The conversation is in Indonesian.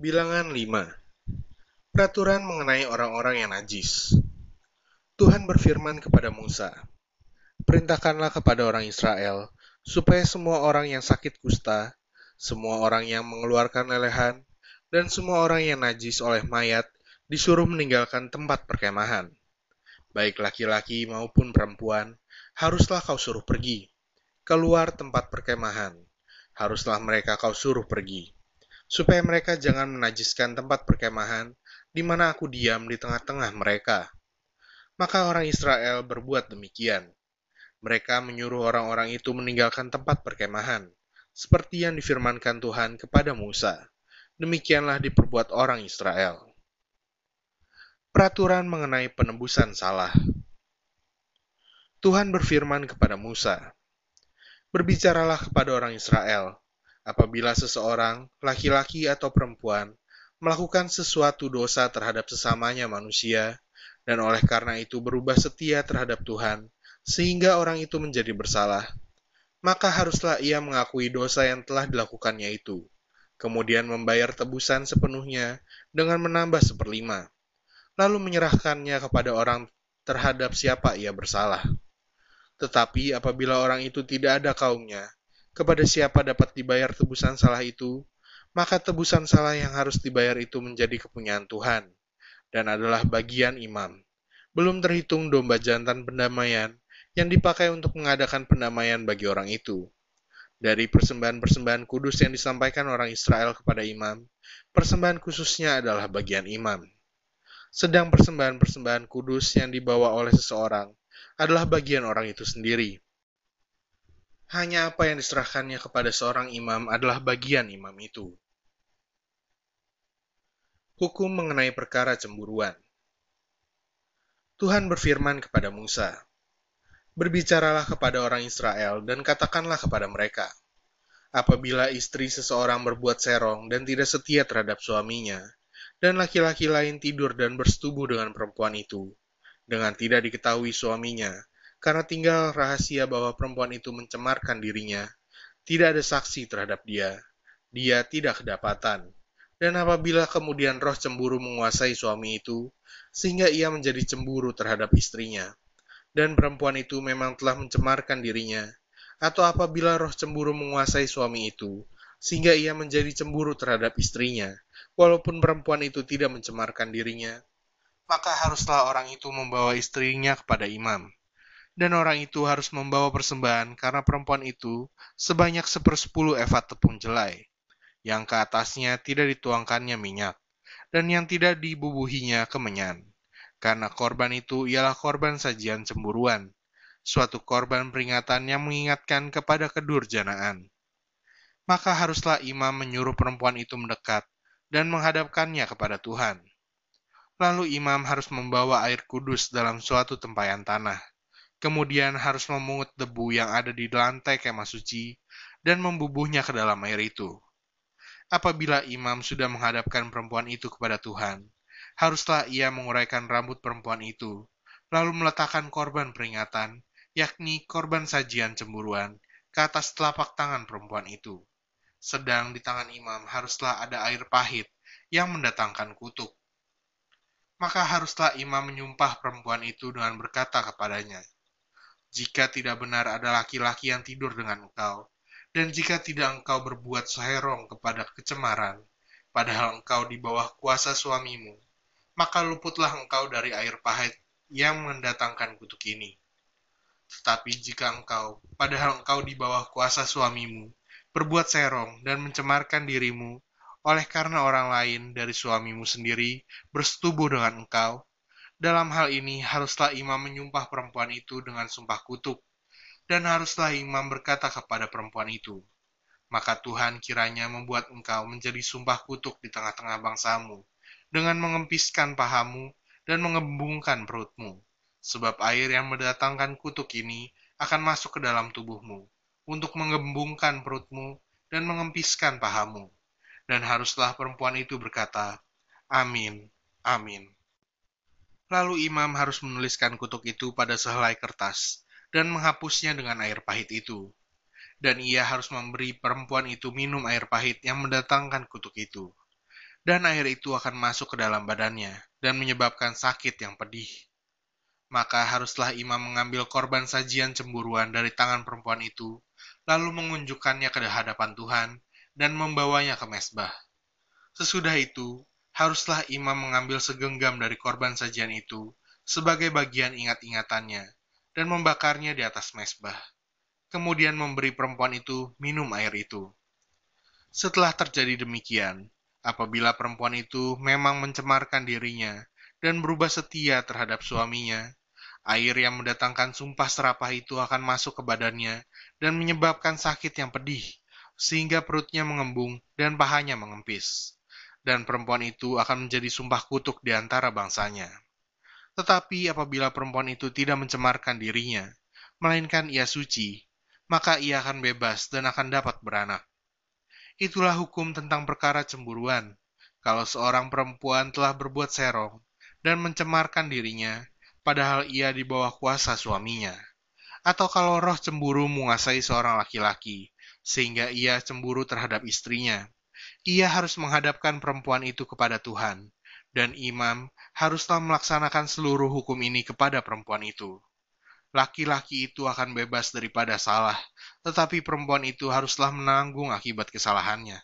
Bilangan 5 Peraturan mengenai orang-orang yang najis Tuhan berfirman kepada Musa, Perintahkanlah kepada orang Israel, supaya semua orang yang sakit kusta, semua orang yang mengeluarkan lelehan, dan semua orang yang najis oleh mayat disuruh meninggalkan tempat perkemahan. Baik laki-laki maupun perempuan, haruslah kau suruh pergi, keluar tempat perkemahan. Haruslah mereka kau suruh pergi supaya mereka jangan menajiskan tempat perkemahan di mana aku diam di tengah-tengah mereka. Maka orang Israel berbuat demikian. Mereka menyuruh orang-orang itu meninggalkan tempat perkemahan, seperti yang difirmankan Tuhan kepada Musa. Demikianlah diperbuat orang Israel. Peraturan mengenai penebusan salah. Tuhan berfirman kepada Musa, "Berbicaralah kepada orang Israel apabila seseorang, laki-laki atau perempuan, melakukan sesuatu dosa terhadap sesamanya manusia, dan oleh karena itu berubah setia terhadap Tuhan, sehingga orang itu menjadi bersalah, maka haruslah ia mengakui dosa yang telah dilakukannya itu, kemudian membayar tebusan sepenuhnya dengan menambah seperlima, lalu menyerahkannya kepada orang terhadap siapa ia bersalah. Tetapi apabila orang itu tidak ada kaumnya, kepada siapa dapat dibayar tebusan salah itu, maka tebusan salah yang harus dibayar itu menjadi kepunyaan Tuhan dan adalah bagian imam. Belum terhitung domba jantan pendamaian yang dipakai untuk mengadakan pendamaian bagi orang itu. Dari persembahan-persembahan kudus yang disampaikan orang Israel kepada imam, persembahan khususnya adalah bagian imam. Sedang persembahan-persembahan kudus yang dibawa oleh seseorang adalah bagian orang itu sendiri hanya apa yang diserahkannya kepada seorang imam adalah bagian imam itu. Hukum mengenai perkara cemburuan. Tuhan berfirman kepada Musa, Berbicaralah kepada orang Israel dan katakanlah kepada mereka, apabila istri seseorang berbuat serong dan tidak setia terhadap suaminya, dan laki-laki lain tidur dan bersetubuh dengan perempuan itu, dengan tidak diketahui suaminya, karena tinggal rahasia bahwa perempuan itu mencemarkan dirinya. Tidak ada saksi terhadap dia. Dia tidak kedapatan. Dan apabila kemudian roh cemburu menguasai suami itu, sehingga ia menjadi cemburu terhadap istrinya, dan perempuan itu memang telah mencemarkan dirinya, atau apabila roh cemburu menguasai suami itu, sehingga ia menjadi cemburu terhadap istrinya, walaupun perempuan itu tidak mencemarkan dirinya, maka haruslah orang itu membawa istrinya kepada imam dan orang itu harus membawa persembahan karena perempuan itu sebanyak sepersepuluh eva tepung jelai, yang ke atasnya tidak dituangkannya minyak, dan yang tidak dibubuhinya kemenyan. Karena korban itu ialah korban sajian cemburuan, suatu korban peringatan yang mengingatkan kepada kedurjanaan. Maka haruslah imam menyuruh perempuan itu mendekat dan menghadapkannya kepada Tuhan. Lalu imam harus membawa air kudus dalam suatu tempayan tanah kemudian harus memungut debu yang ada di lantai kemah suci dan membubuhnya ke dalam air itu. Apabila imam sudah menghadapkan perempuan itu kepada Tuhan, haruslah ia menguraikan rambut perempuan itu, lalu meletakkan korban peringatan, yakni korban sajian cemburuan, ke atas telapak tangan perempuan itu. Sedang di tangan imam haruslah ada air pahit yang mendatangkan kutuk. Maka haruslah imam menyumpah perempuan itu dengan berkata kepadanya, jika tidak benar ada laki-laki yang tidur dengan engkau, dan jika tidak engkau berbuat seherong kepada kecemaran, padahal engkau di bawah kuasa suamimu, maka luputlah engkau dari air pahit yang mendatangkan kutuk ini. Tetapi jika engkau, padahal engkau di bawah kuasa suamimu, berbuat serong dan mencemarkan dirimu, oleh karena orang lain dari suamimu sendiri bersetubuh dengan engkau, dalam hal ini haruslah imam menyumpah perempuan itu dengan sumpah kutuk, dan haruslah imam berkata kepada perempuan itu, maka Tuhan kiranya membuat engkau menjadi sumpah kutuk di tengah-tengah bangsamu, dengan mengempiskan pahamu dan mengembungkan perutmu, sebab air yang mendatangkan kutuk ini akan masuk ke dalam tubuhmu, untuk mengembungkan perutmu dan mengempiskan pahamu. Dan haruslah perempuan itu berkata, Amin, amin. Lalu imam harus menuliskan kutuk itu pada sehelai kertas dan menghapusnya dengan air pahit itu. Dan ia harus memberi perempuan itu minum air pahit yang mendatangkan kutuk itu. dan air itu akan masuk ke dalam badannya dan menyebabkan sakit yang pedih. Maka haruslah imam mengambil korban sajian cemburuan dari tangan perempuan itu, lalu mengunjukkannya ke hadapan Tuhan dan membawanya ke mesbah. Sesudah itu, haruslah imam mengambil segenggam dari korban sajian itu sebagai bagian ingat-ingatannya dan membakarnya di atas mesbah. Kemudian memberi perempuan itu minum air itu. Setelah terjadi demikian, apabila perempuan itu memang mencemarkan dirinya dan berubah setia terhadap suaminya, air yang mendatangkan sumpah serapah itu akan masuk ke badannya dan menyebabkan sakit yang pedih, sehingga perutnya mengembung dan pahanya mengempis. Dan perempuan itu akan menjadi sumpah kutuk di antara bangsanya. Tetapi apabila perempuan itu tidak mencemarkan dirinya, melainkan ia suci, maka ia akan bebas dan akan dapat beranak. Itulah hukum tentang perkara cemburuan. Kalau seorang perempuan telah berbuat serong dan mencemarkan dirinya, padahal ia di bawah kuasa suaminya. Atau kalau roh cemburu menguasai seorang laki-laki, sehingga ia cemburu terhadap istrinya, ia harus menghadapkan perempuan itu kepada Tuhan, dan imam haruslah melaksanakan seluruh hukum ini kepada perempuan itu laki-laki itu akan bebas daripada salah, tetapi perempuan itu haruslah menanggung akibat kesalahannya.